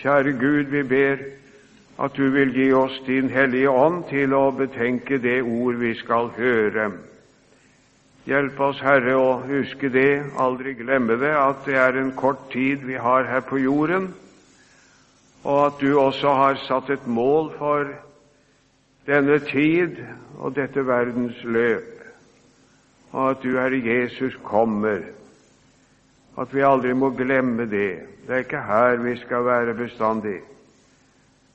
Kjære Gud, vi ber at du vil gi oss din Hellige Ånd til å betenke det ord vi skal høre. Hjelp oss, Herre, å huske det, aldri glemme det, at det er en kort tid vi har her på jorden, og at du også har satt et mål for denne tid og dette verdens løp, og at du, Herre Jesus, kommer. At vi aldri må glemme det. Det er ikke her vi skal være bestandig.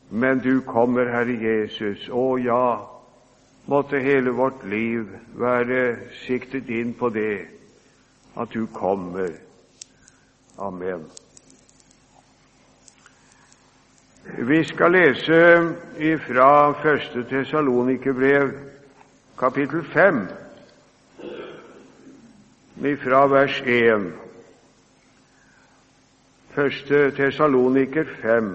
Men du kommer, Herre Jesus. Å ja, måtte hele vårt liv være siktet inn på det, at du kommer. Amen. Vi skal lese ifra første Tesalonikerbrev, kapittel 5, ifra vers 1. Første Tesaloniker 5.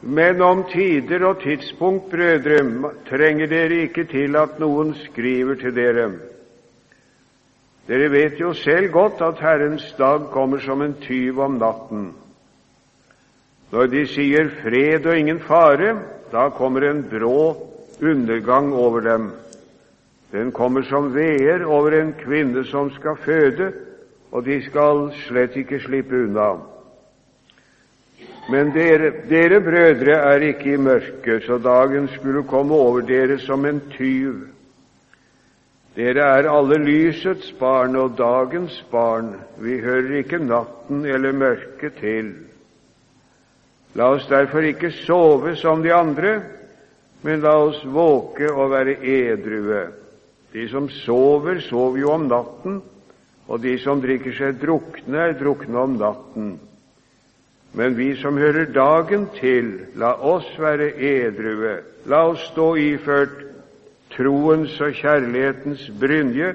Men om tider og tidspunkt, brødre, trenger dere ikke til at noen skriver til dere. Dere vet jo selv godt at Herrens dag kommer som en tyv om natten. Når de sier fred og ingen fare, da kommer en brå undergang over dem. Den kommer som veer over en kvinne som skal føde, og de skal slett ikke slippe unna. Men dere, dere brødre er ikke i mørket, så dagen skulle komme over dere som en tyv. Dere er alle lysets barn og dagens barn. Vi hører ikke natten eller mørket til. La oss derfor ikke sove som de andre, men la oss våke og være edrue. De som sover, sover jo om natten, og de som drikker seg drukne, er drukne om natten. Men vi som hører dagen til, la oss være edrue, la oss stå iført troens og kjærlighetens brynje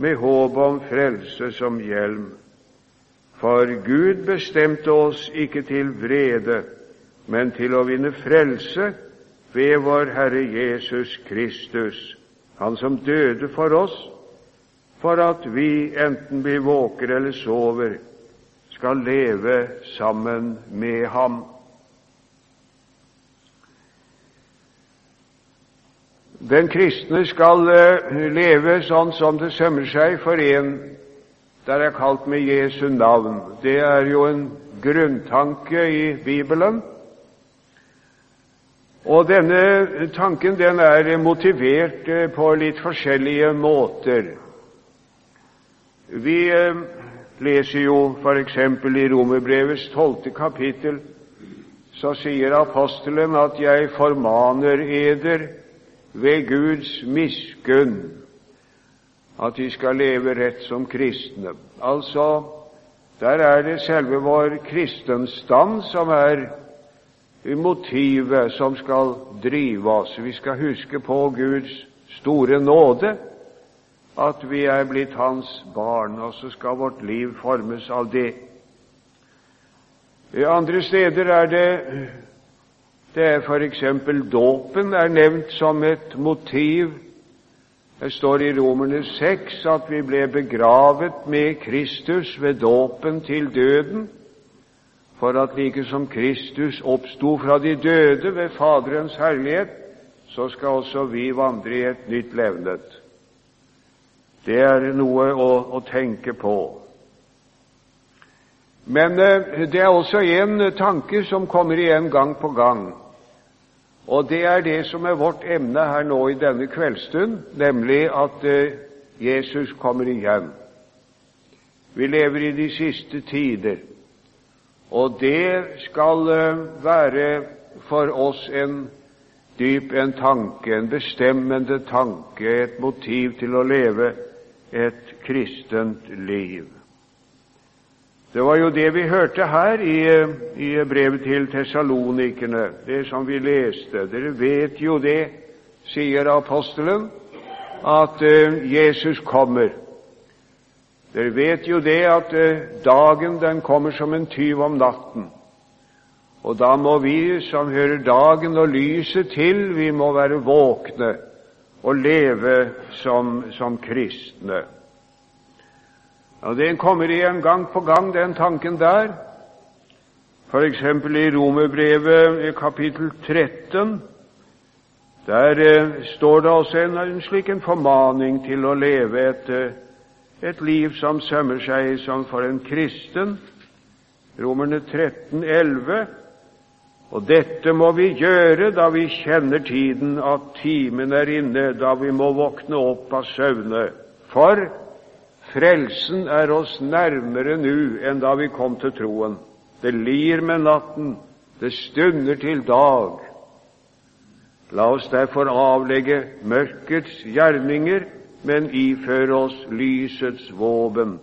med håp om frelse som hjelm. For Gud bestemte oss ikke til vrede, men til å vinne frelse ved vår Herre Jesus Kristus, Han som døde for oss, for at vi, enten vi våker eller sover, skal leve sammen med ham. Den kristne skal eh, leve sånn som det sømmer seg for en der er kalt med Jesu navn. Det er jo en grunntanke i Bibelen. Og denne tanken den er motivert eh, på litt forskjellige måter. Vi eh, leser jo f.eks. i Romerbrevets tolvte kapittel, så sier apostelen at 'jeg formaner eder ved Guds miskunn at de skal leve rett som kristne'. Altså, der er det selve vår kristenstand som er motivet som skal drive oss. Vi skal huske på Guds store nåde at vi er blitt Hans barn, og så skal vårt liv formes av det. Andre steder er det det er f.eks. dåpen er nevnt som et motiv. Det står i Romerne 6 at vi ble begravet med Kristus ved dåpen til døden, for at like som Kristus oppsto fra de døde ved Faderens herlighet, så skal også vi vandre i et nytt levnet. Det er noe å, å tenke på. Men eh, det er også en tanke som kommer igjen gang på gang, og det er det som er vårt emne her nå i denne kveldsstund, nemlig at eh, Jesus kommer igjen. Vi lever i de siste tider, og det skal eh, være for oss en dyp en tanke, en bestemmende tanke, et motiv til å leve et kristent liv. Det var jo det vi hørte her i, i brevet til tessalonikerne, det som vi leste. Dere vet jo det, sier apostelen, at uh, Jesus kommer. Dere vet jo det at uh, dagen den kommer som en tyv om natten. Og da må vi som hører dagen og lyset til, vi må være våkne og leve som, som kristne. Og Den kommer igjen gang på gang, den tanken der. f.eks. i Romerbrevet kapittel 13. Der eh, står det altså en, en slik en formaning til å leve et, eh, et liv som sømmer seg som for en kristen. Romerne 13, 11. Og dette må vi gjøre da vi kjenner tiden, at timen er inne, da vi må våkne opp av søvne. For frelsen er oss nærmere nå enn da vi kom til troen. Det lir med natten, det stunder til dag. La oss derfor avlegge mørkets gjerninger, men iføre oss lysets våpen.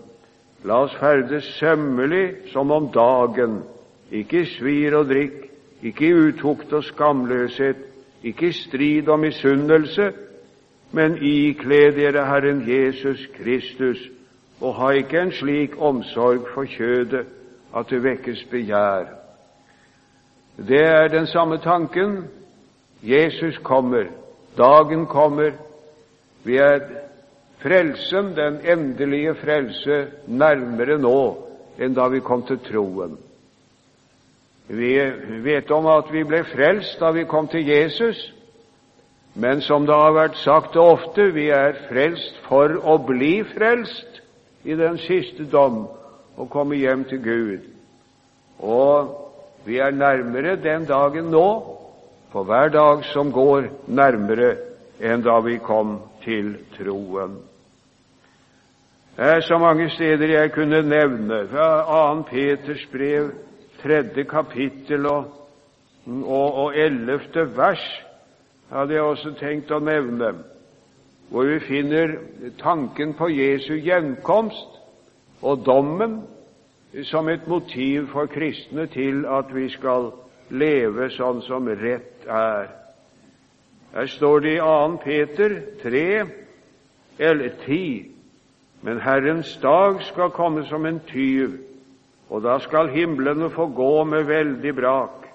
La oss ferdes sømmelig som om dagen, ikke svir og drikk, ikke utukt og skamløshet, ikke strid og misunnelse, men ikle dere Herren Jesus Kristus, og ha ikke en slik omsorg for kjødet at det vekkes begjær. Det er den samme tanken. Jesus kommer, dagen kommer. Vi er frelsen, den endelige frelse, nærmere nå enn da vi kom til troen. Vi vet om at vi ble frelst da vi kom til Jesus, men som det har vært sagt ofte, vi er frelst for å bli frelst i den siste dom og komme hjem til Gud. Og vi er nærmere den dagen nå, for hver dag som går, nærmere enn da vi kom til troen. Det er så mange steder jeg kunne nevne, fra 2. Peters brev, tredje kapittel og, og, og ellevte vers hadde jeg også tenkt å nevne, hvor vi finner tanken på Jesu gjenkomst og dommen som et motiv for kristne til at vi skal leve sånn som rett er. Her står det i 2. Peter 3, eller 10, men Herrens dag skal komme som en tyv, og da skal himlene få gå med veldig brak,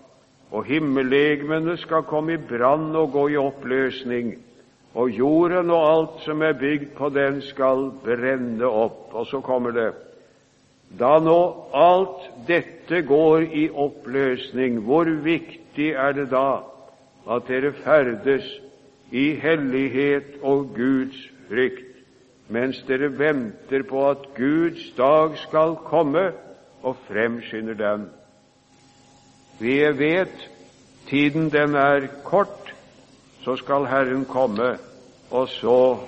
og himmellegemene skal komme i brann og gå i oppløsning, og jorden og alt som er bygd på den, skal brenne opp. Og så kommer det da nå alt dette går i oppløsning, hvor viktig er det da at dere ferdes i hellighet og Guds frykt? mens dere venter på at Guds dag skal komme og fremskynder den. Vi vet tiden den er kort, så skal Herren komme, og så,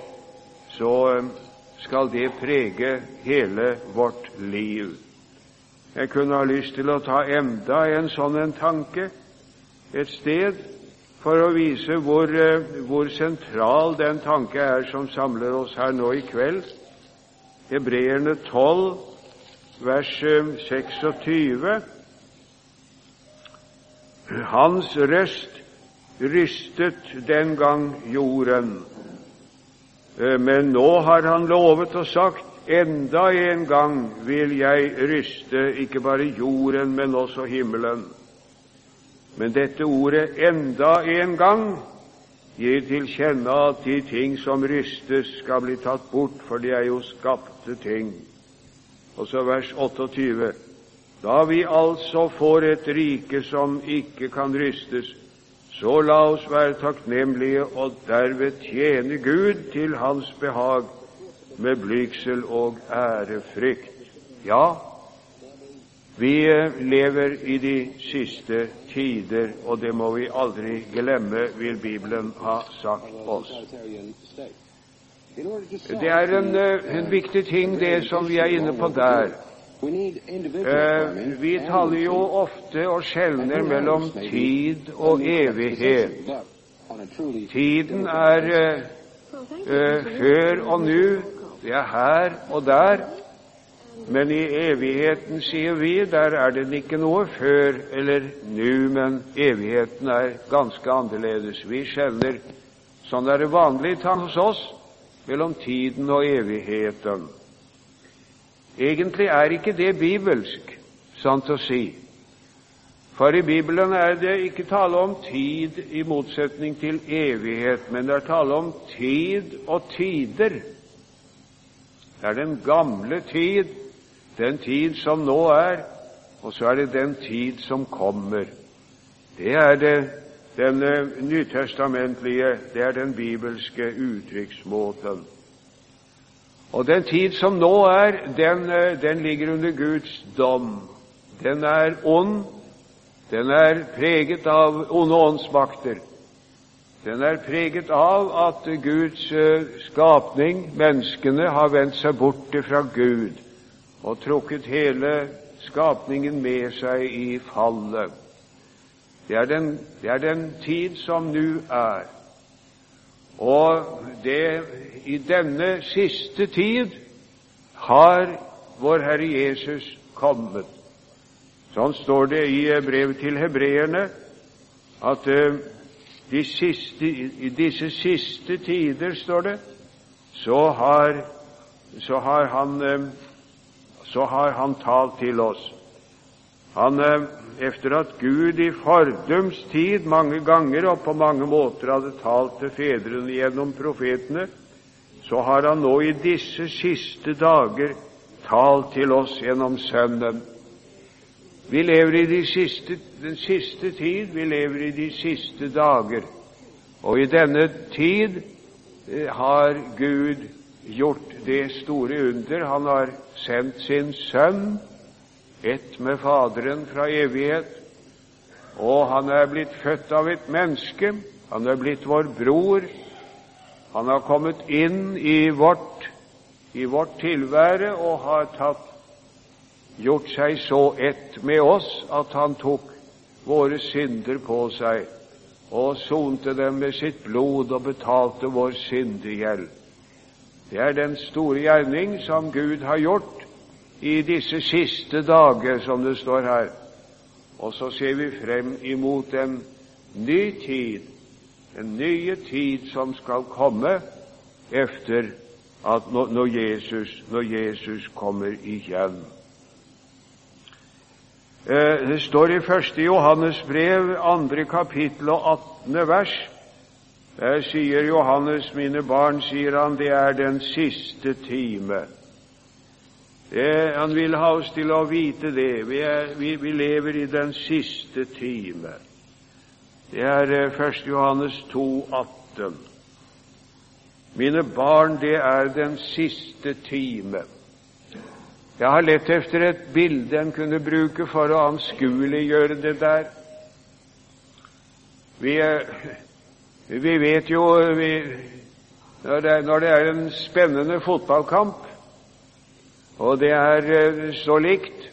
så um, skal det prege hele vårt liv. Jeg kunne ha lyst til å ta enda en sånn en tanke et sted for å vise hvor, eh, hvor, sentral den tanke er som samler oss her nå i kveld. Hebreerne 12, vers 26. Eh, Hans røst rystet den gang jorden, eh, men nå har han lovet og sagt enda en gang vil jeg ryste ikke bare jorden, men også himmelen. Men dette ordet 'enda en gang' gir til kjenne at de ting som rystes, skal bli tatt bort, for de er jo skapte ting. Og så vers 28. Da vi altså får et rike som ikke kan rystes, så la oss være takknemlige og derved tjene Gud til Hans behag med blygsel og ærefrykt. Ja, vi lever i de siste tider, og det må vi aldri glemme, vil Bibelen ha sagt oss. Det er en, en viktig ting, det som vi er inne på der. Eh, vi taler jo ofte og skjelner mellom tid og evighet. Tiden er eh, eh, før og nå, det er her og der. Men i evigheten, sier vi, der er det ikke noe før eller nå, men evigheten er ganske annerledes. Vi skjelner, sånn er det vanlig hos oss, mellom tiden og evigheten. Egentlig er ikke det bibelsk, sant å si. For i Bibelen er det ikke tale om tid i motsetning til evighet, men det er tale om tid og tider. Det er den gamle tid den tid som nå er, og så er det den tid som kommer. Det er det, den eh, nytestamentlige, det er den bibelske uttrykksmåten. Og den tid som nå er, den, eh, den ligger under Guds dom. Den er ond, den er preget av onde åndsmakter. Den er preget av at Guds eh, skapning, menneskene, har vendt seg bort fra Gud og trukket hele skapningen med seg i fallet. Det er den, det er den tid som nå er. Og det, i denne siste tid har vår Herre Jesus kommet. Sånn står det i brevet til hebreerne at uh, de siste, i disse siste tider, står det, så har, så har, han, uh, så har han talt til oss. Han, uh, efter at Gud i fordums tid mange ganger og på mange måter hadde talt til fedrene gjennom profetene, så har han nå i disse siste dager talt til oss gjennom Sønnen. Vi lever i de siste, den siste tid, vi lever i de siste dager. Og i denne tid eh, har Gud gjort det store under. Han har sendt sin Sønn, ett med Faderen fra evighet, og han er blitt født av et menneske. Han er blitt vår bror. Han har kommet inn i vårt, i vårt tilvære og har tatt gjort seg så ett med oss at han tok våre synder på seg og sonte dem med sitt blod og betalte vår syndegjeld. Det er den store gjerning som Gud har gjort i disse siste dager, som det står her. Og så ser vi frem imot en ny tid, en nye tid som skal komme efter at når Jesus, når Jesus kommer igjen. Eh, det står i 1. Johannes brev, 2. kapittel og 18. vers. Der sier Johannes, mine barn, sier han, det er den siste time. Det, han vil ha oss til å vite det. Vi, er, vi, vi lever i den siste time. Det er 1. Eh, Johannes 2, 18. Mine barn, det er den siste time. Jeg har lett efter et bilde en kunne bruke for å anskueliggjøre det der. Vi, vi vet jo vi, når, det, når, det, er en spennende fotballkamp, og det er eh, så likt,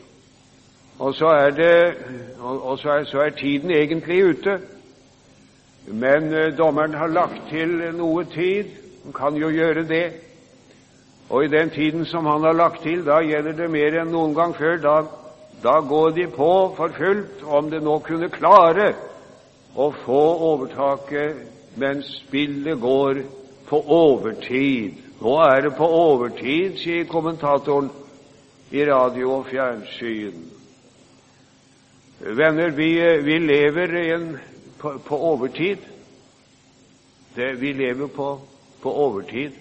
og så er, det, og så er, så er tiden egentlig ute, men eh, dommeren har lagt til noe tid, han kan jo gjøre det, og i den tiden som han har lagt til, da gjelder det mer enn noen gang før. Da, da går de på for fullt om det nå kunne klare å få overtaket mens spillet går på overtid. Nå er det på overtid, sier kommentatoren i radio og fjernsyn. Venner, vi, vi lever en, på, på, overtid. Det, vi lever på, på overtid.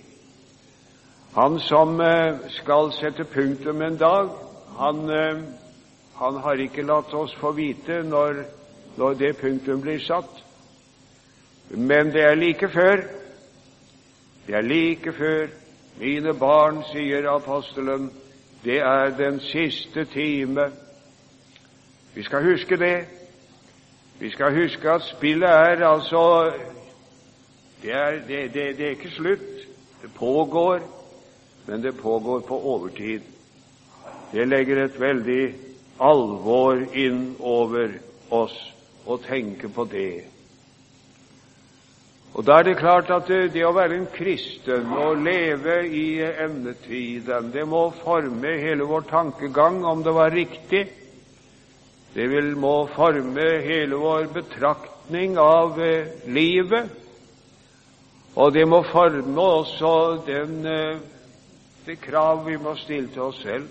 Han som eh, skal sette punktum en dag, han, eh, han har ikke latt oss få vite når, når det punktum blir satt. Men det er like før. Det er like før. Mine barn, sier apostelen, det er den siste time. Vi skal huske det. Vi skal huske at spillet er altså Det er, det, det, det er ikke slutt. Det pågår men det pågår på overtid. Det legger et veldig alvor inn over oss å tenke på det. Og Da er det klart at det, det å være en kristen og leve i endetiden, det må forme hele vår tankegang, om det var riktig. Det vil må forme hele vår betraktning av eh, livet, og det må forme også den eh, det krav vi må stille til oss selv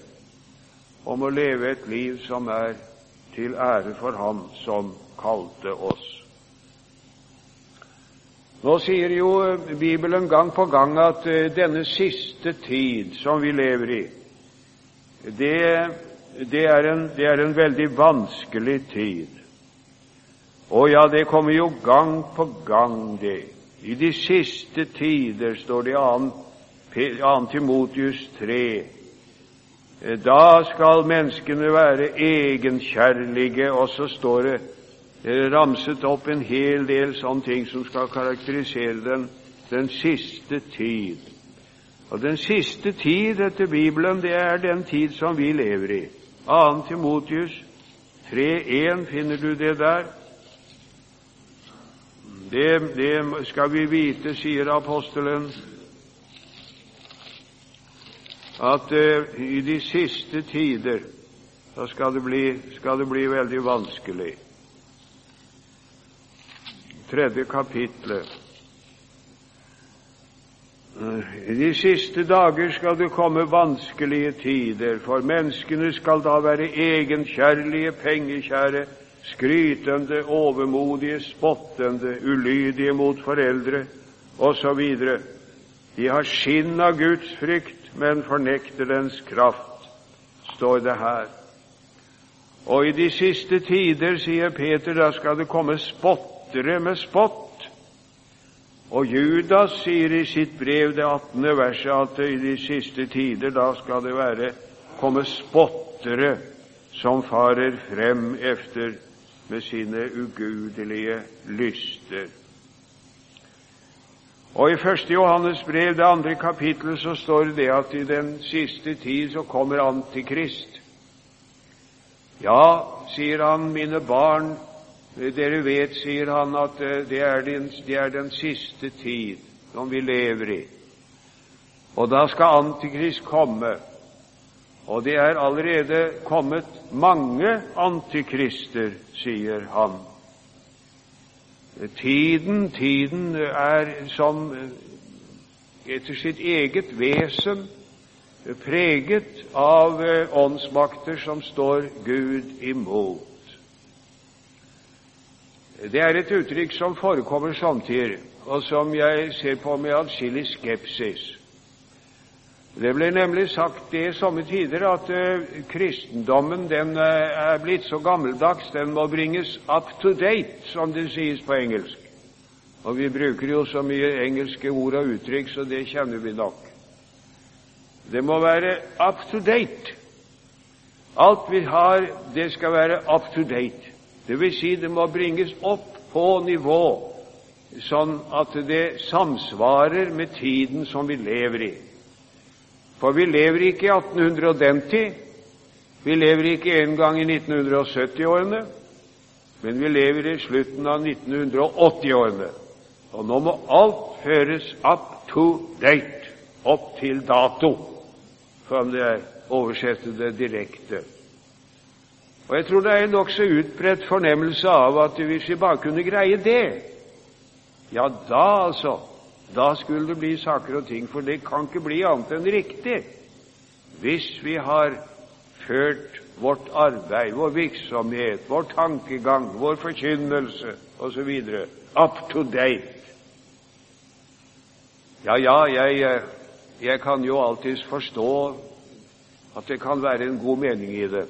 om å leve et liv som er til ære for Ham som kalte oss. Nå sier jo Bibelen gang på gang at eh, denne siste tid som vi lever i, det, det er, en, det er en veldig vanskelig tid. Og ja, det kommer jo gang på gang, det. I de siste tider, står det i 2. Timotius 3, da skal menneskene være egenkjærlige, og så står det ramset opp en hel del sånne ting som skal karakterisere den, den siste tid. Og den siste tid etter Bibelen, det er den tid som vi lever i. 2. Timotius 3.1, finner du det der? Det, det skal vi vite, sier apostelen, at uh, i de siste tider da skal det, bli, skal det bli veldig vanskelig. Tredje kapitlet. I de siste dager skal det komme vanskelige tider, for menneskene skal da være egenkjærlige, pengekjære, skrytende, overmodige, spottende, ulydige mot foreldre osv. De har skinn av Guds frykt, men fornekter dens kraft, står det her. Og i de siste tider, sier Peter, da skal det komme spottere med spott og Judas sier i sitt brev, det 18. verset, at i de siste tider da skal det være komme spottere som farer frem efter med sine ugudelige lyster. Og I 1. Johannes brev, det andre kapittelet, så står det at i den siste tid så kommer Antikrist. Ja, sier han, mine barn, dere vet, sier han, at eh, det er, den, det er den siste tid som vi lever i. Og da skal Antikrist komme. Og det er allerede kommet mange antikrister, sier han. Tiden, tiden er som eh, etter sitt eget vesen preget av eh, åndsmakter som står Gud imot. Det er et uttrykk som forekommer samtidig, og som jeg ser på med atskillig skepsis. Det ble nemlig sagt i somme tider at uh, kristendommen den uh, er blitt så gammeldags, den må bringes up to date, som det sies på engelsk. Og vi bruker jo så mye engelske ord og uttrykk, så det kjenner vi nok. Det må være up to date. Alt vi har, det skal være up to date. Det vil si, det må bringes opp på nivå, sånn at det samsvarer med tiden som vi lever i. For vi lever ikke i 1800 og den tid. Vi lever ikke engang i 1970-årene, men vi lever i slutten av 1980-årene. Og nå må alt føres up to date, opp til dato, for om det er oversette det direkte. Og jeg tror det er en nokså utbredt fornemmelse av at hvis vi bare kunne greie det, ja, da altså, da skulle det bli saker og ting, for det kan ikke bli annet enn riktig hvis vi har ført vårt arbeid, vår virksomhet, vår tankegang, vår forkynnelse osv. up to date. Ja, ja, jeg, jeg kan jo alltids forstå at det kan være en god mening i det.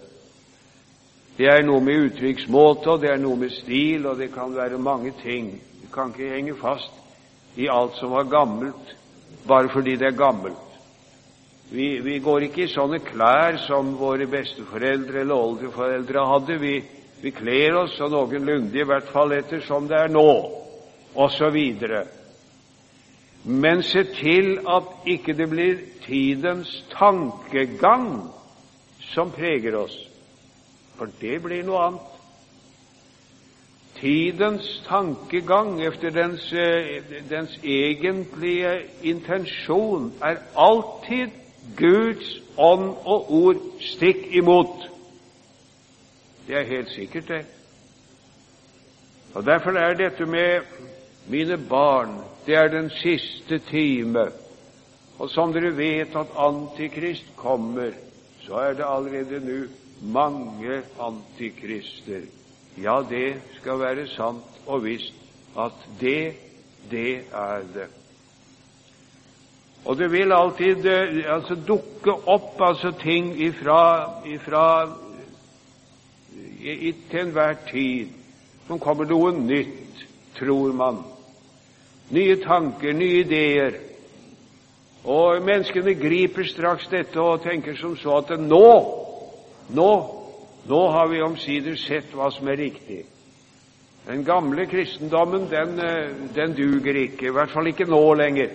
Det er noe med uttrykksmåte, og det er noe med stil, og det kan være mange ting. Du kan ikke henge fast i alt som var gammelt, bare fordi det er gammelt. Vi, vi går ikke i sånne klær som våre besteforeldre eller oldeforeldre hadde. Vi, vi kler oss så noenlunde, i hvert fall etter som det er nå, osv. Men se til at ikke det blir tidens tankegang som preger oss for det blir noe annet. Tidens tankegang efter dens, eh, dens egentlige intensjon er alltid Guds ånd og ord stikk imot. Det er helt sikkert, det. Og Derfor er dette med mine barn det er den siste time. Og som dere vet at Antikrist kommer, så er det allerede nå mange antikrister. Ja, det skal være sant og visst at det, det er det. Og det vil alltid eh, altså, dukke opp altså, ting ifra, ifra i, i, til enhver tid som kommer noe nytt, tror man. Nye tanker, nye ideer. Og menneskene griper straks dette og tenker som så at nå, nå, nå har vi omsider sett hva som er riktig. Den gamle kristendommen, den, eh, den duger ikke, i hvert fall ikke nå lenger.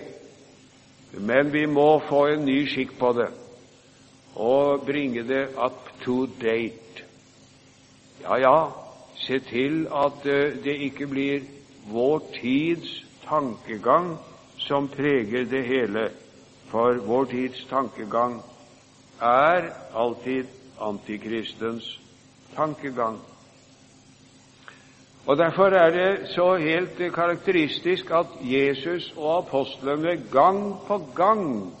Men vi må få en ny skikk på det og bringe det up to date. Ja, ja, se til at eh, det ikke blir vår tids tankegang som preger det hele, for vår tids tankegang er alltid antikristens tankegang. Og Derfor er det så helt karakteristisk at Jesus og apostlene gang på gang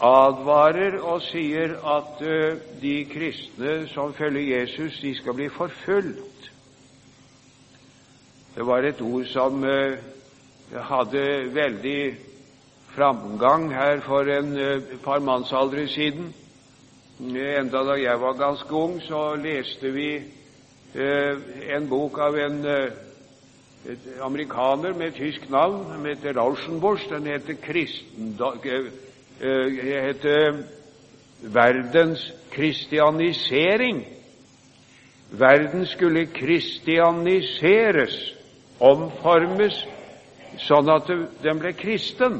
advarer og sier at de kristne som følger Jesus, de skal bli forfulgt. Det var et ord som hadde veldig framgang her for en par mannsaldre siden. Enda da jeg var ganske ung, så leste vi Eh, en bok av en eh, amerikaner med tysk navn. Den heter Rauschenbusch. Den heter, eh, heter Verdens kristianisering. Verden skulle kristianiseres, omformes, sånn at den ble kristen.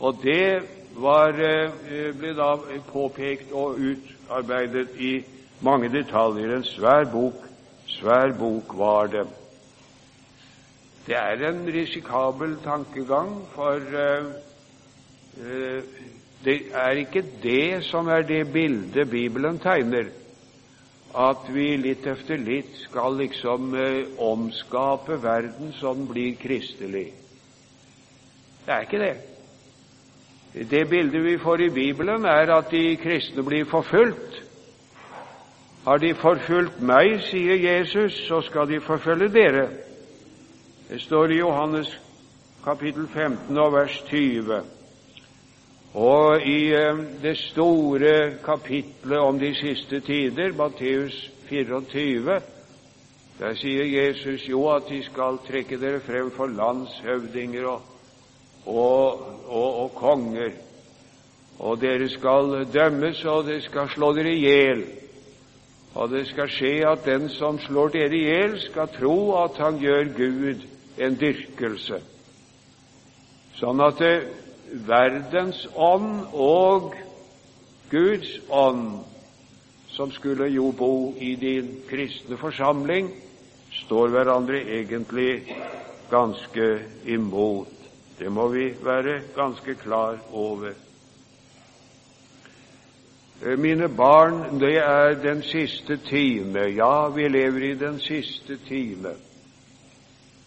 Og det var, ble da påpekt og utarbeidet i mange detaljer. En svær bok, svær bok var det. Det er en risikabel tankegang, for uh, uh, det er ikke det som er det bildet Bibelen tegner, at vi litt efter litt skal liksom omskape verden så den blir kristelig. Det er ikke det. Det bildet vi får i Bibelen, er at de kristne blir forfulgt. Har de forfulgt meg, sier Jesus, så skal de forfølge dere. Det står i Johannes kapittel 15 og vers 20. Og i eh, det store kapitlet om de siste tider, Matteus 24, der sier Jesus jo at de skal trekke dere frem for landshøvdinger og, og, og, og konger, og dere skal dømmes, og dere skal slå dere i hjel. Og det skal skje at den som slår dere i hjel, skal tro at han gjør Gud en dyrkelse. Sånn at det, verdens ånd og Guds ånd, som skulle jo bo i din kristne forsamling, står hverandre egentlig ganske imot. Det må vi være ganske klar over. Eh, mine barn, det er den siste time. Ja, vi lever i den siste time.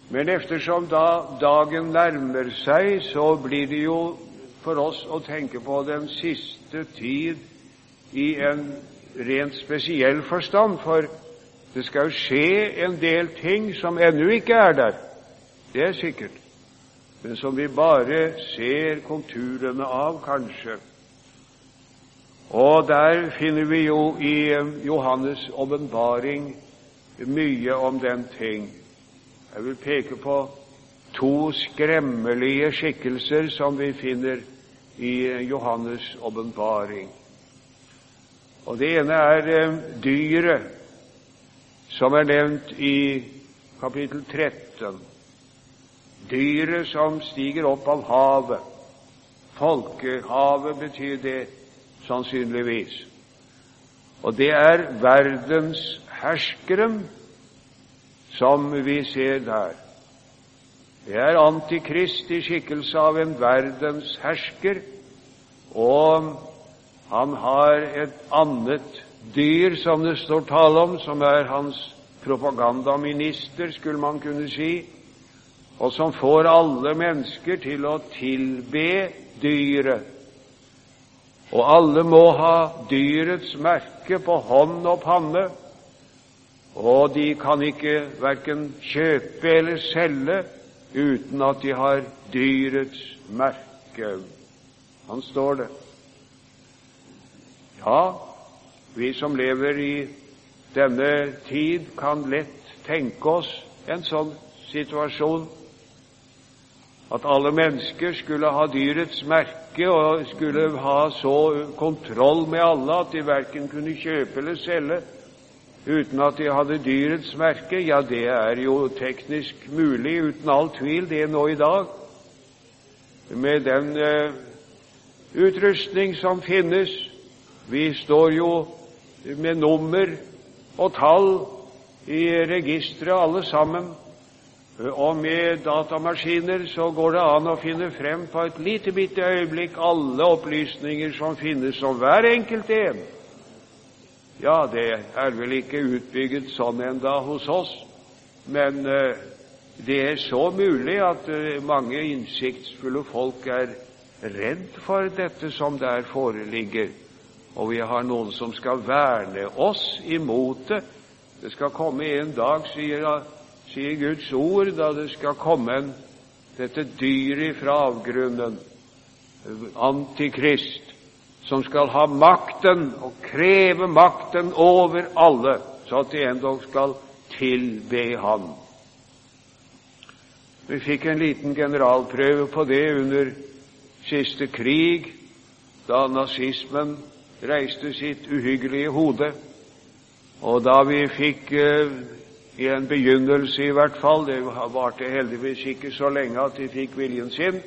Men eftersom da dagen nærmer seg, så blir det jo for oss å tenke på den siste tid i en rent spesiell forstand, for det skal jo skje en del ting som ennå ikke er der. Det er sikkert, men som vi bare ser konturene av, kanskje. Og der finner vi jo i eh, Johannes' åpenbaring mye om den ting. Jeg vil peke på to skremmelige skikkelser som vi finner i eh, Johannes' åpenbaring. Og Det ene er eh, dyret, som er nevnt i kapittel 13. Dyret som stiger opp av havet. Folkehavet betyr det sannsynligvis. Og det er verdens herskeren som vi ser der. Det er Antikrist i skikkelse av en verdens hersker, og han har et annet dyr, som det står tale om, som er hans propagandaminister, skulle man kunne si, og som får alle mennesker til å tilbe dyret og alle må ha dyrets merke på hånd og panne, og de kan ikke verken kjøpe eller selge uten at de har dyrets merke. Han står det. Ja, vi som lever i denne tid, kan lett tenke oss en sånn situasjon. At alle mennesker skulle ha dyrets merke og skulle ha så kontroll med alle at de verken kunne kjøpe eller selge uten at de hadde dyrets merke, ja, det er jo teknisk mulig, uten all tvil, det nå i dag. Med den uh, utrustning som finnes. Vi står jo med nummer og tall i registeret alle sammen. Og med datamaskiner så går det an å finne frem på et lite bitte øyeblikk alle opplysninger som finnes om hver enkelt en. Ja, det er vel ikke utbygget sånn enda hos oss, men uh, det er så mulig at uh, mange innsiktsfulle folk er redd for dette som der foreligger, og vi har noen som skal verne oss imot det. Det skal komme en dag, sier, sier Guds ord, da det skal komme dette dyret fra avgrunnen, Antikrist, som skal ha makten og kreve makten over alle, så at de endog skal tilbe Han. Vi fikk en liten generalprøve på det under siste krig, da nazismen reiste sitt uhyggelige hode. Og da vi fikk, eh, i en begynnelse i hvert fall Det varte heldigvis ikke så lenge at de fikk viljen sin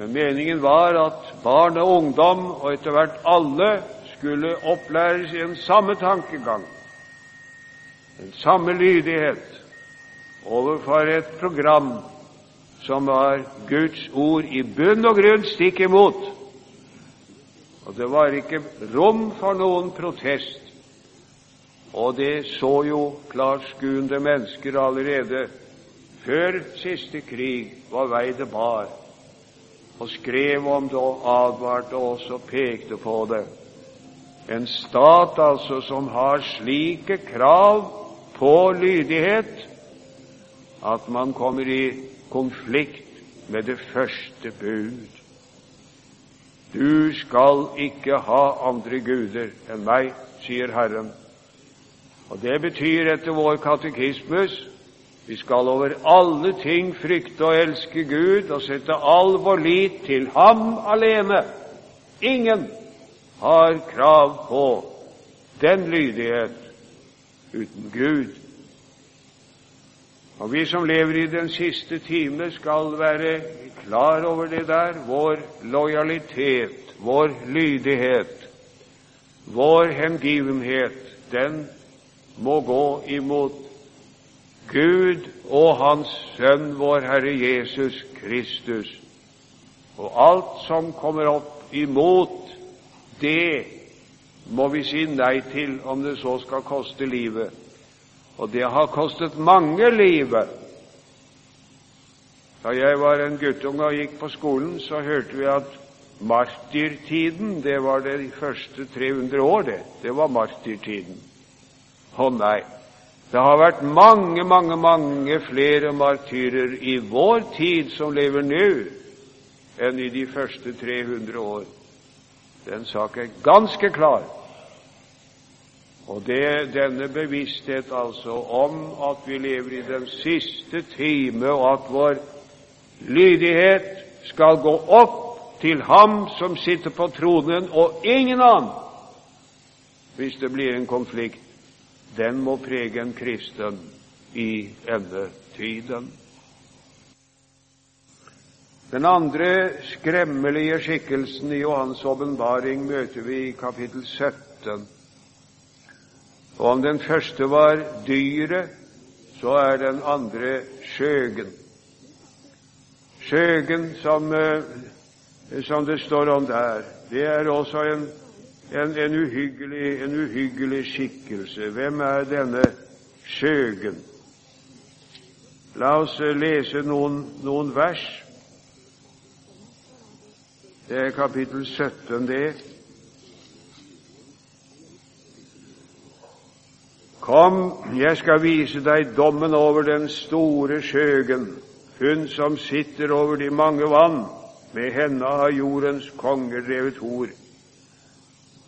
men meningen var at barn og ungdom, og etter hvert alle, skulle opplæres i en samme tankegang, en samme lydighet overfor et program som var Guds ord i bunn og grunn stikk imot. Og det var ikke rom for noen protest. Og det så jo klarskuende mennesker allerede før siste krig hva vei det bar og skrev om det og advarte oss og pekte på det. En stat altså som har slike krav på lydighet at man kommer i konflikt med det første bud. Du skal ikke ha andre guder enn meg, sier Herren. Og Det betyr etter vår katekismus vi skal over alle ting frykte og elske Gud og sette all vår lit til Ham alene. Ingen har krav på den lydighet uten Gud. Og vi som lever i den siste time, skal være klar over det der. Vår lojalitet, vår lydighet, vår hengivenhet, den må gå imot Gud og Hans Sønn, vår Herre Jesus Kristus. Og alt som kommer opp imot det, må vi si nei til, om det så skal koste livet. Og det har kostet mange livet. Da jeg var en guttunge og gikk på skolen, så hørte vi at martyrtiden, det var det de første 300 år, det. Det var martyrtiden. Å nei, det har vært mange, mange, mange flere martyrer i vår tid som lever nå, enn i de første 300 år. Den sak er ganske klar. Og det er denne bevissthet altså om at vi lever i den siste time, og at vår lydighet skal gå opp til Ham som sitter på tronen, og ingen annen, hvis det blir en konflikt den må prege en kristen i endetiden. Den andre skremmelige skikkelsen i Johans åpenbaring møter vi i kapittel 17. Og om den første var dyret, så er den andre skjøgen. Skjøgen, som, eh, som det står om der, det er også en en, en, uhyggelig, en uhyggelig skikkelse. Hvem er denne skjøgen? La oss lese noen, noen vers. Det er kapittel 17, det. Kom, jeg skal vise deg dommen over den store skjøgen, hun som sitter over de mange vann, med henne har jordens konger drevet hor.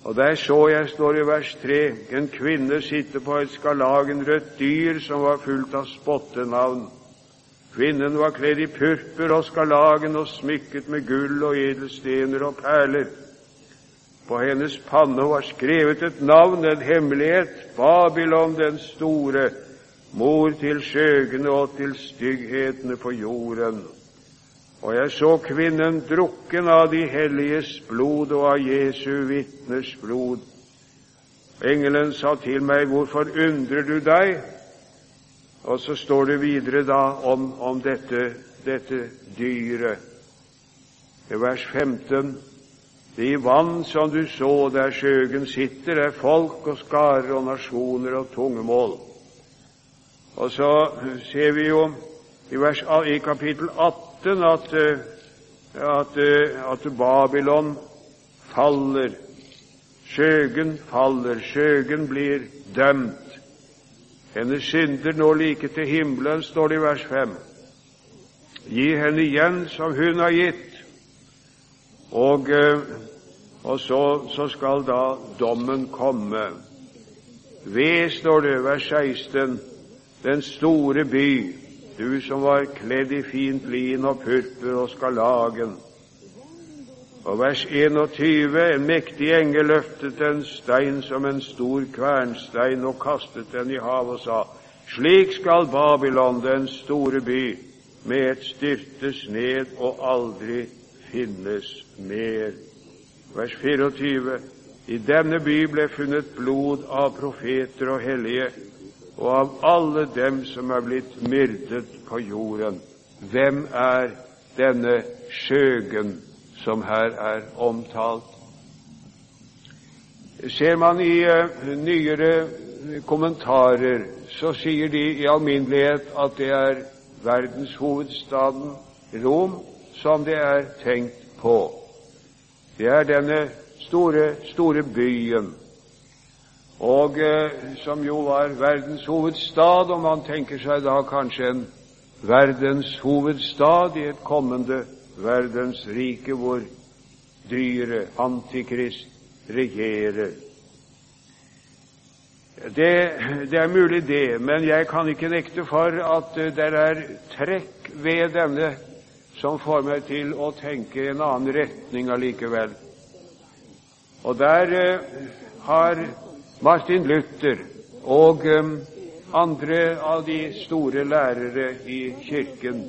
Og der så jeg, står i vers 3, en kvinne sitte på et skarlagenrødt dyr som var fullt av spottenavn. Kvinnen var kledd i purpur og skarlagen og smykket med gull og edelstener og perler. På hennes panne var skrevet et navn, en hemmelighet, Babylon den store, mor til skjøgene og til stygghetene på jorden. Og jeg så kvinnen drukken av de helliges blod og av Jesu vitners blod. Engelen sa til meg, hvorfor undrer du deg? Og så står det videre da om, om dette, dette dyret. I vers 15 De vann som du så der skjøgen sitter, er folk og skarer og nasjoner og tungemål. Og så ser vi jo i, vers, i kapittel 18 18 at, eh, at, eh, at Babylon faller. Skjøgen faller, skjøgen blir dømt. Hennes synder nå like til himmelen, står det i vers 5. Gi henne igjen som hun har gitt. Og, eh, og så, så skal da dommen komme. Ved, står det, vers 16, den store by, du som var kledd i fint lin og purpur og skarlagen. Og vers 21, en mektig engel løftet en stein som en stor kvernstein og kastet den i havet og sa, slik skal Babylon, den store by, med et styrtes ned og aldri finnes mer. Vers 24, i denne by ble funnet blod av profeter og hellige, og av alle dem som er blitt myrdet på jorden. Hvem er denne skjøgen som her er omtalt? Ser man i uh, nyere kommentarer, så sier de i alminnelighet at det er verdenshovedstaden Rom som det er tenkt på. Det er denne store, store byen og eh, som jo var verdens hovedstad, og man tenker seg da kanskje en verdens hovedstad i et kommende verdensrike hvor dyret Antikrist regjerer. Det, det, er mulig, det, men jeg kan ikke nekte for at uh, det er trekk ved denne som får meg til å tenke en annen retning allikevel. Og der eh, har Martin Luther og um, andre av de store lærere i Kirken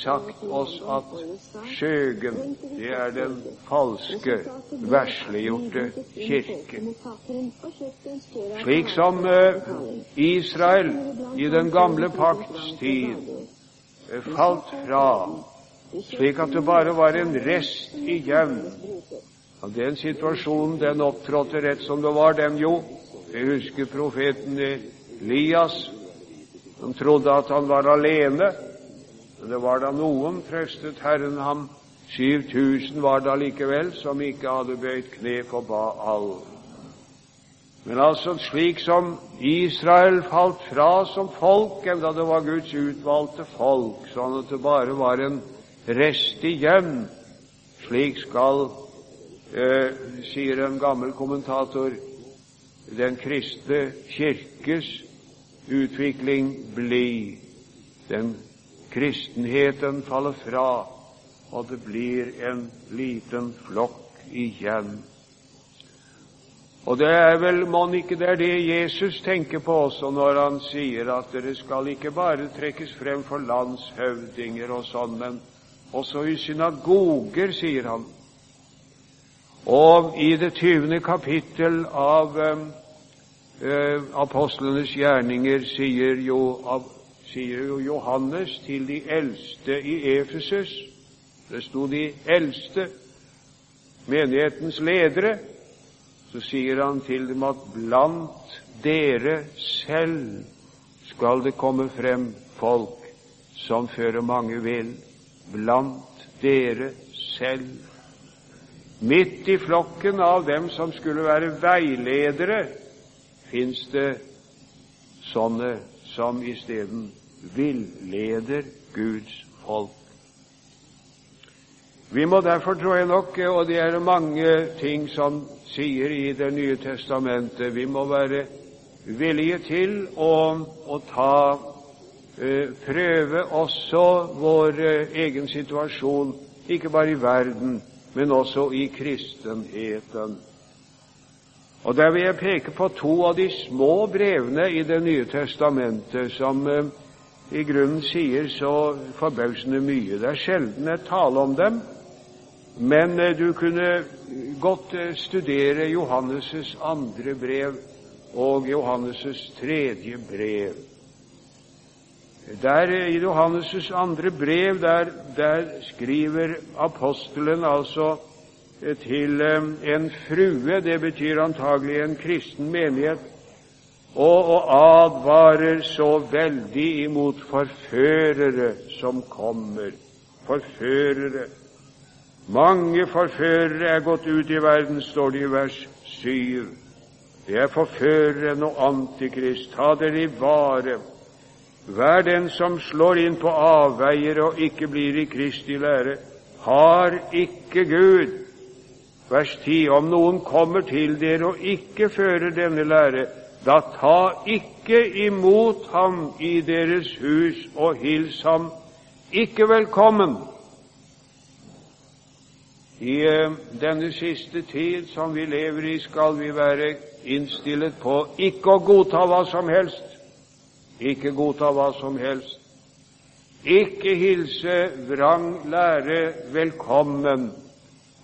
sagt oss at skjøgen, det er den falske, versliggjorte kirke. Slik som uh, Israel i den gamle pakts tid uh, falt fra, slik at det bare var en rest igjen og Den situasjonen den opptrådte rett som det var, dem jo. Jeg husker profeten Elias, som trodde at han var alene. Men det var da noen, trøstet Herren ham. 7000 var det allikevel som ikke hadde bøyd kne for Baal. Men altså slik som Israel falt fra som folk, enda det var Guds utvalgte folk, sånn at det bare var en rest igjen, slik skal eh, sier en gammel kommentator, den kristne kirkes utvikling bli. Den kristenheten faller fra, og det blir en liten flokk igjen. Og det er vel mon ikke det er det Jesus tenker på også når han sier at dere skal ikke bare trekkes frem for landshøvdinger og sånn, men også i synagoger, sier han. Og i det tyvende kapittel av eh, apostlenes gjerninger sier jo, av, sier jo, Johannes til de eldste i Efesus Det sto de eldste, menighetens ledere. Så sier han til dem at blant dere selv skal det komme frem folk som fører mange vill. Blant dere selv. Midt i flokken av dem som skulle være veiledere, fins det sånne som isteden villeder Guds folk. Vi må derfor, tror jeg nok, og det er mange ting som sier i Det nye testamentet, vi må være villige til å, å ta eh, prøve også vår eh, egen situasjon, ikke bare i verden, men også i kristenheten. Og Der vil jeg peke på to av de små brevene i Det nye testamentet som eh, i grunnen sier så forbausende mye. Det er sjelden jeg taler om dem, men eh, du kunne godt eh, studere Johannes' andre brev og Johannes' tredje brev. Der, I Johannes' andre brev der, der skriver apostelen altså eh, til en frue, det betyr antagelig en kristen menighet, og, og advarer så veldig imot forførere som kommer. Forførere. Mange forførere er gått ut i verden, står det i vers 7. Det er forføreren og Antikrist. Ta dere i vare. Hver den som slår inn på avveier og ikke blir i Kristi lære, har ikke Gud. Vers 10. Om noen kommer til dere og ikke fører denne lære, da ta ikke imot ham i deres hus og hils ham ikke velkommen. I eh, denne siste tid som vi lever i, skal vi være innstilt på ikke å godta hva som helst. Ikke godta hva som helst. Ikke hilse vrang lære velkommen,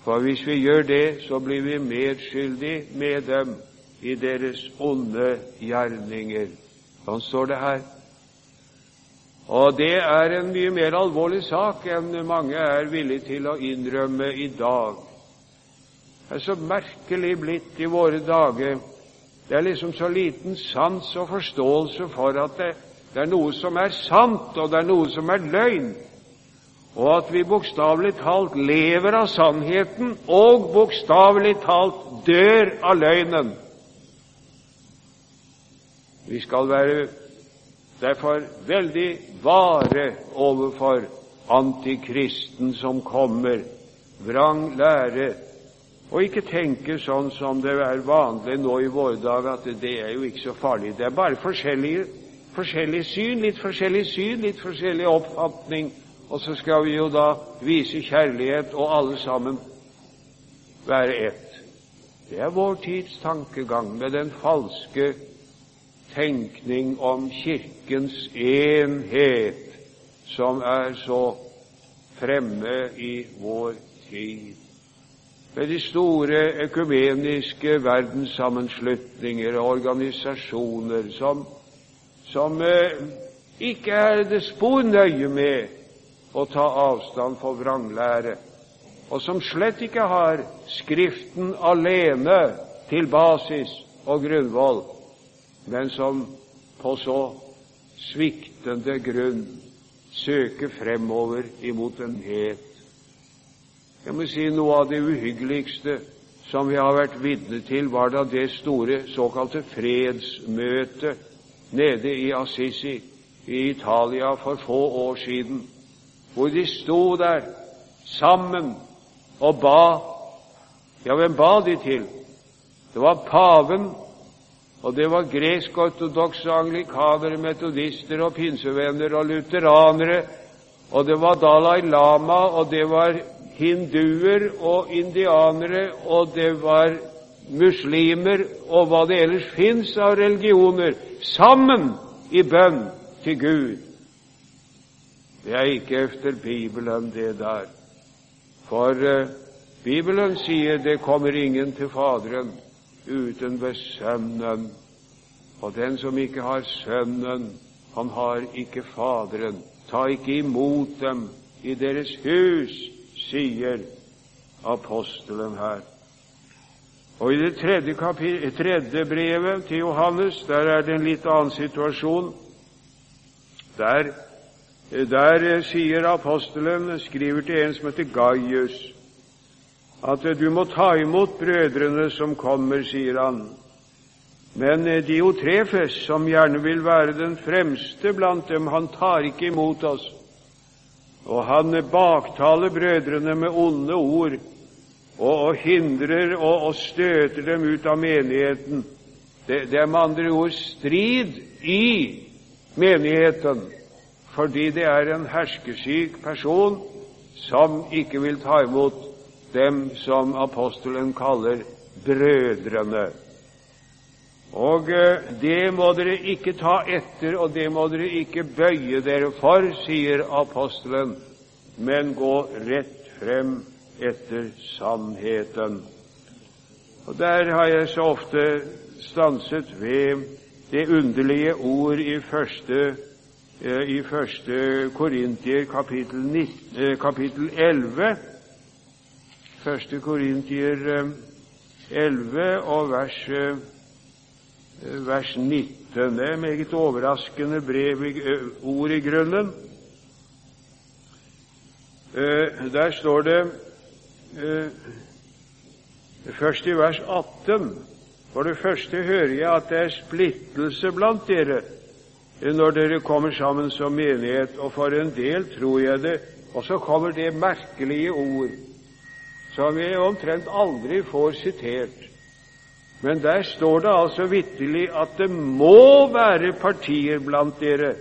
for hvis vi gjør det, så blir vi medskyldig med dem i deres onde gjerninger. Sånn står det her. Og det er en mye mer alvorlig sak enn mange er villige til å innrømme i dag. Det er så merkelig blitt i våre dager. Det er liksom så liten sans og forståelse for at det, det er noe som er sant, og det er noe som er løgn, og at vi bokstavelig talt lever av sannheten og bokstavelig talt dør av løgnen. Vi skal være derfor veldig vare overfor antikristen som kommer, vrang lære, og ikke tenke sånn som det er vanlig nå i våre dager, at det er jo ikke så farlig. Det er bare forskjellige, forskjellig syn, litt forskjellig syn, litt forskjellig oppfatning, og så skal vi jo da vise kjærlighet og alle sammen være ett. Det er vår tids tankegang med den falske tenkning om Kirkens enhet som er så fremme i vår tid. Med de store økumeniske verdenssammenslutninger og organisasjoner som, som eh, ikke er det spor nøye med å ta avstand for vranglære, og som slett ikke har Skriften alene til basis og grunnvoll, men som på så sviktende grunn søker fremover imot en het. Jeg må si noe av det uhyggeligste som vi har vært vitne til, var da det store såkalte fredsmøtet nede i Assisi i Italia for få år siden, hvor de sto der sammen og ba. Ja, hvem ba de til? Det var paven og det var gresk-ortodokse anglikanere, metodister og pinsevenner og lutheranere, og det var Dalai Lama, og det var hinduer og indianere, og det var muslimer og hva det ellers fins av religioner, sammen i bønn til Gud. Det er ikke efter Bibelen, det der. For uh, Bibelen sier det kommer ingen til Faderen uten ved Sønnen. Og den som ikke har Sønnen, han har ikke Faderen. Ta ikke imot dem i deres hus, sier apostelen her. Og I det tredje, tredje, brevet til Johannes der er det en litt annen situasjon. Der, der sier apostelen, skriver til en som heter Gaius, at du må ta imot brødrene som kommer, sier han. Men Diotrefes, som gjerne vil være den fremste blant dem, han tar ikke imot oss. Og han baktaler brødrene med onde ord og, og hindrer og, og, støter dem ut av menigheten. Det, det er med andre ord strid i menigheten, fordi det er en herskesyk person som ikke vil ta imot dem som apostelen kaller brødrene. Og eh, det må dere ikke ta etter, og det må dere ikke bøye dere for, sier apostelen, men gå rett frem etter sannheten. Og Der har jeg så ofte stanset ved det underlige ord i første, eh, i første Korintier kapittel, 19, eh, kapittel 11. Første Korintier 11 og vers Eh, vers 19. Det er meget overraskende brev, eh, ord i grunnen. Eh, der står det først i vers 18 For det første hører jeg at det er splittelse blant dere når dere kommer sammen som menighet, og for en del tror jeg det. Og så kommer det merkelige ord som jeg omtrent aldri får sitert. Men der står det altså vitterlig at det må være partier blant dere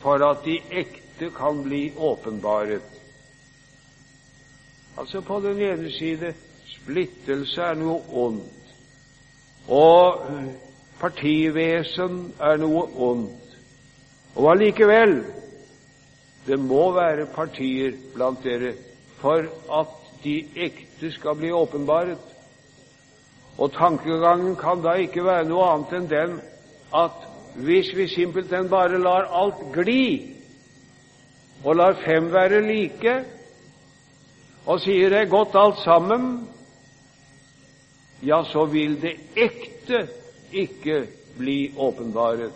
for at de ekte kan bli åpenbaret. Altså på den ene side splittelse er noe ondt, og partivesen er noe ondt. Og allikevel det må være partier blant dere for at de ekte skal bli åpenbaret. Og tankegangen kan da ikke være noe annet enn den at hvis vi simpelthen bare lar alt gli, og lar fem være like, og sier det er godt alt sammen, ja, så vil det ekte ikke bli åpenbaret.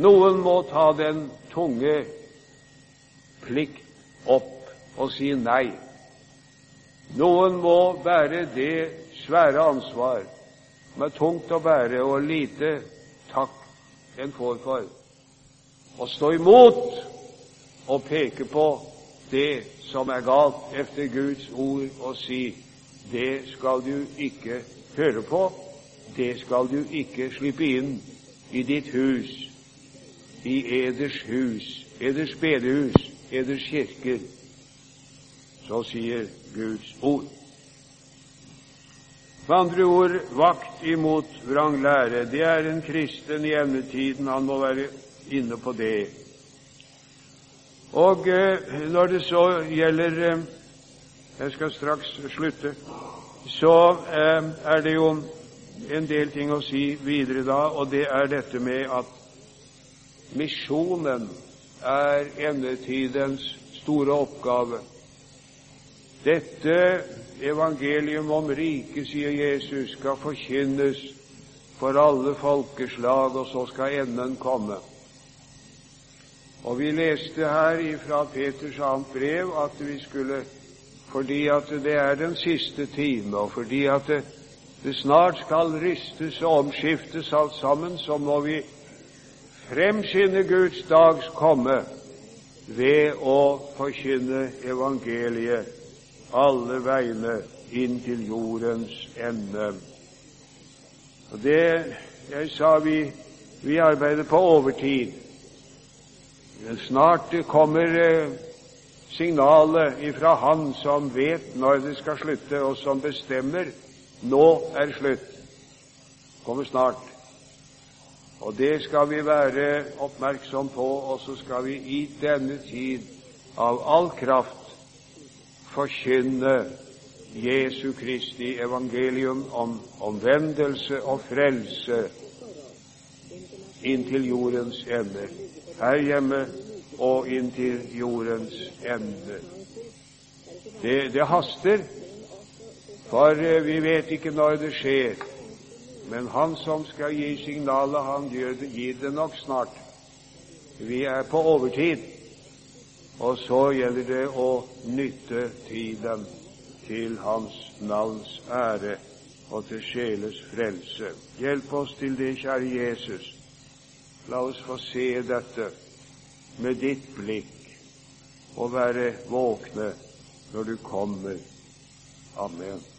Noen må ta den tunge plikt opp og si nei. Noen må bære det svære ansvar som er tungt å bære, og lite takk en får for. Å stå imot og peke på det som er galt efter Guds ord, og si det skal du ikke høre på, det skal du ikke slippe inn i ditt hus, i eders hus, eders bedehus, eders kirker. Så sier Guds ord. Med andre ord vakt imot vranglære. Det er en kristen i endetiden. Han må være inne på det. Og eh, når det så gjelder eh, Jeg skal straks slutte. Så eh, er det jo en del ting å si videre da, og det er dette med at misjonen er endetidens store oppgave. Dette evangelium om riket, sier Jesus, skal forkynnes for alle folkeslag, og så skal enden komme. Og Vi leste her fra Peters annet brev at vi skulle, fordi at det er den siste time, og fordi at det, det snart skal ristes og omskiftes alt sammen, så må vi fremskynde Guds dags komme ved å forkynne evangeliet alle veiene inn til jordens ende. Og det jeg sa vi, vi arbeider på overtid. Snart kommer eh, signalet ifra Han som vet når det skal slutte, og som bestemmer nå er slutt. Kommer snart. Og det skal vi være oppmerksom på, og så skal vi i denne tid av all kraft forkynne Jesu Kristi evangelium om omvendelse og frelse inntil jordens ende, her hjemme og inntil jordens ende. Det, det haster, for eh, vi vet ikke når det skjer. Men Han som skal gi signalet, han gir det nok snart. Vi er på overtid. Og så gjelder det å nytte tiden til Hans navns ære og til sjeles frelse. Hjelp oss til det, kjære Jesus. La oss få se dette med ditt blikk og være våkne når du kommer. Amen.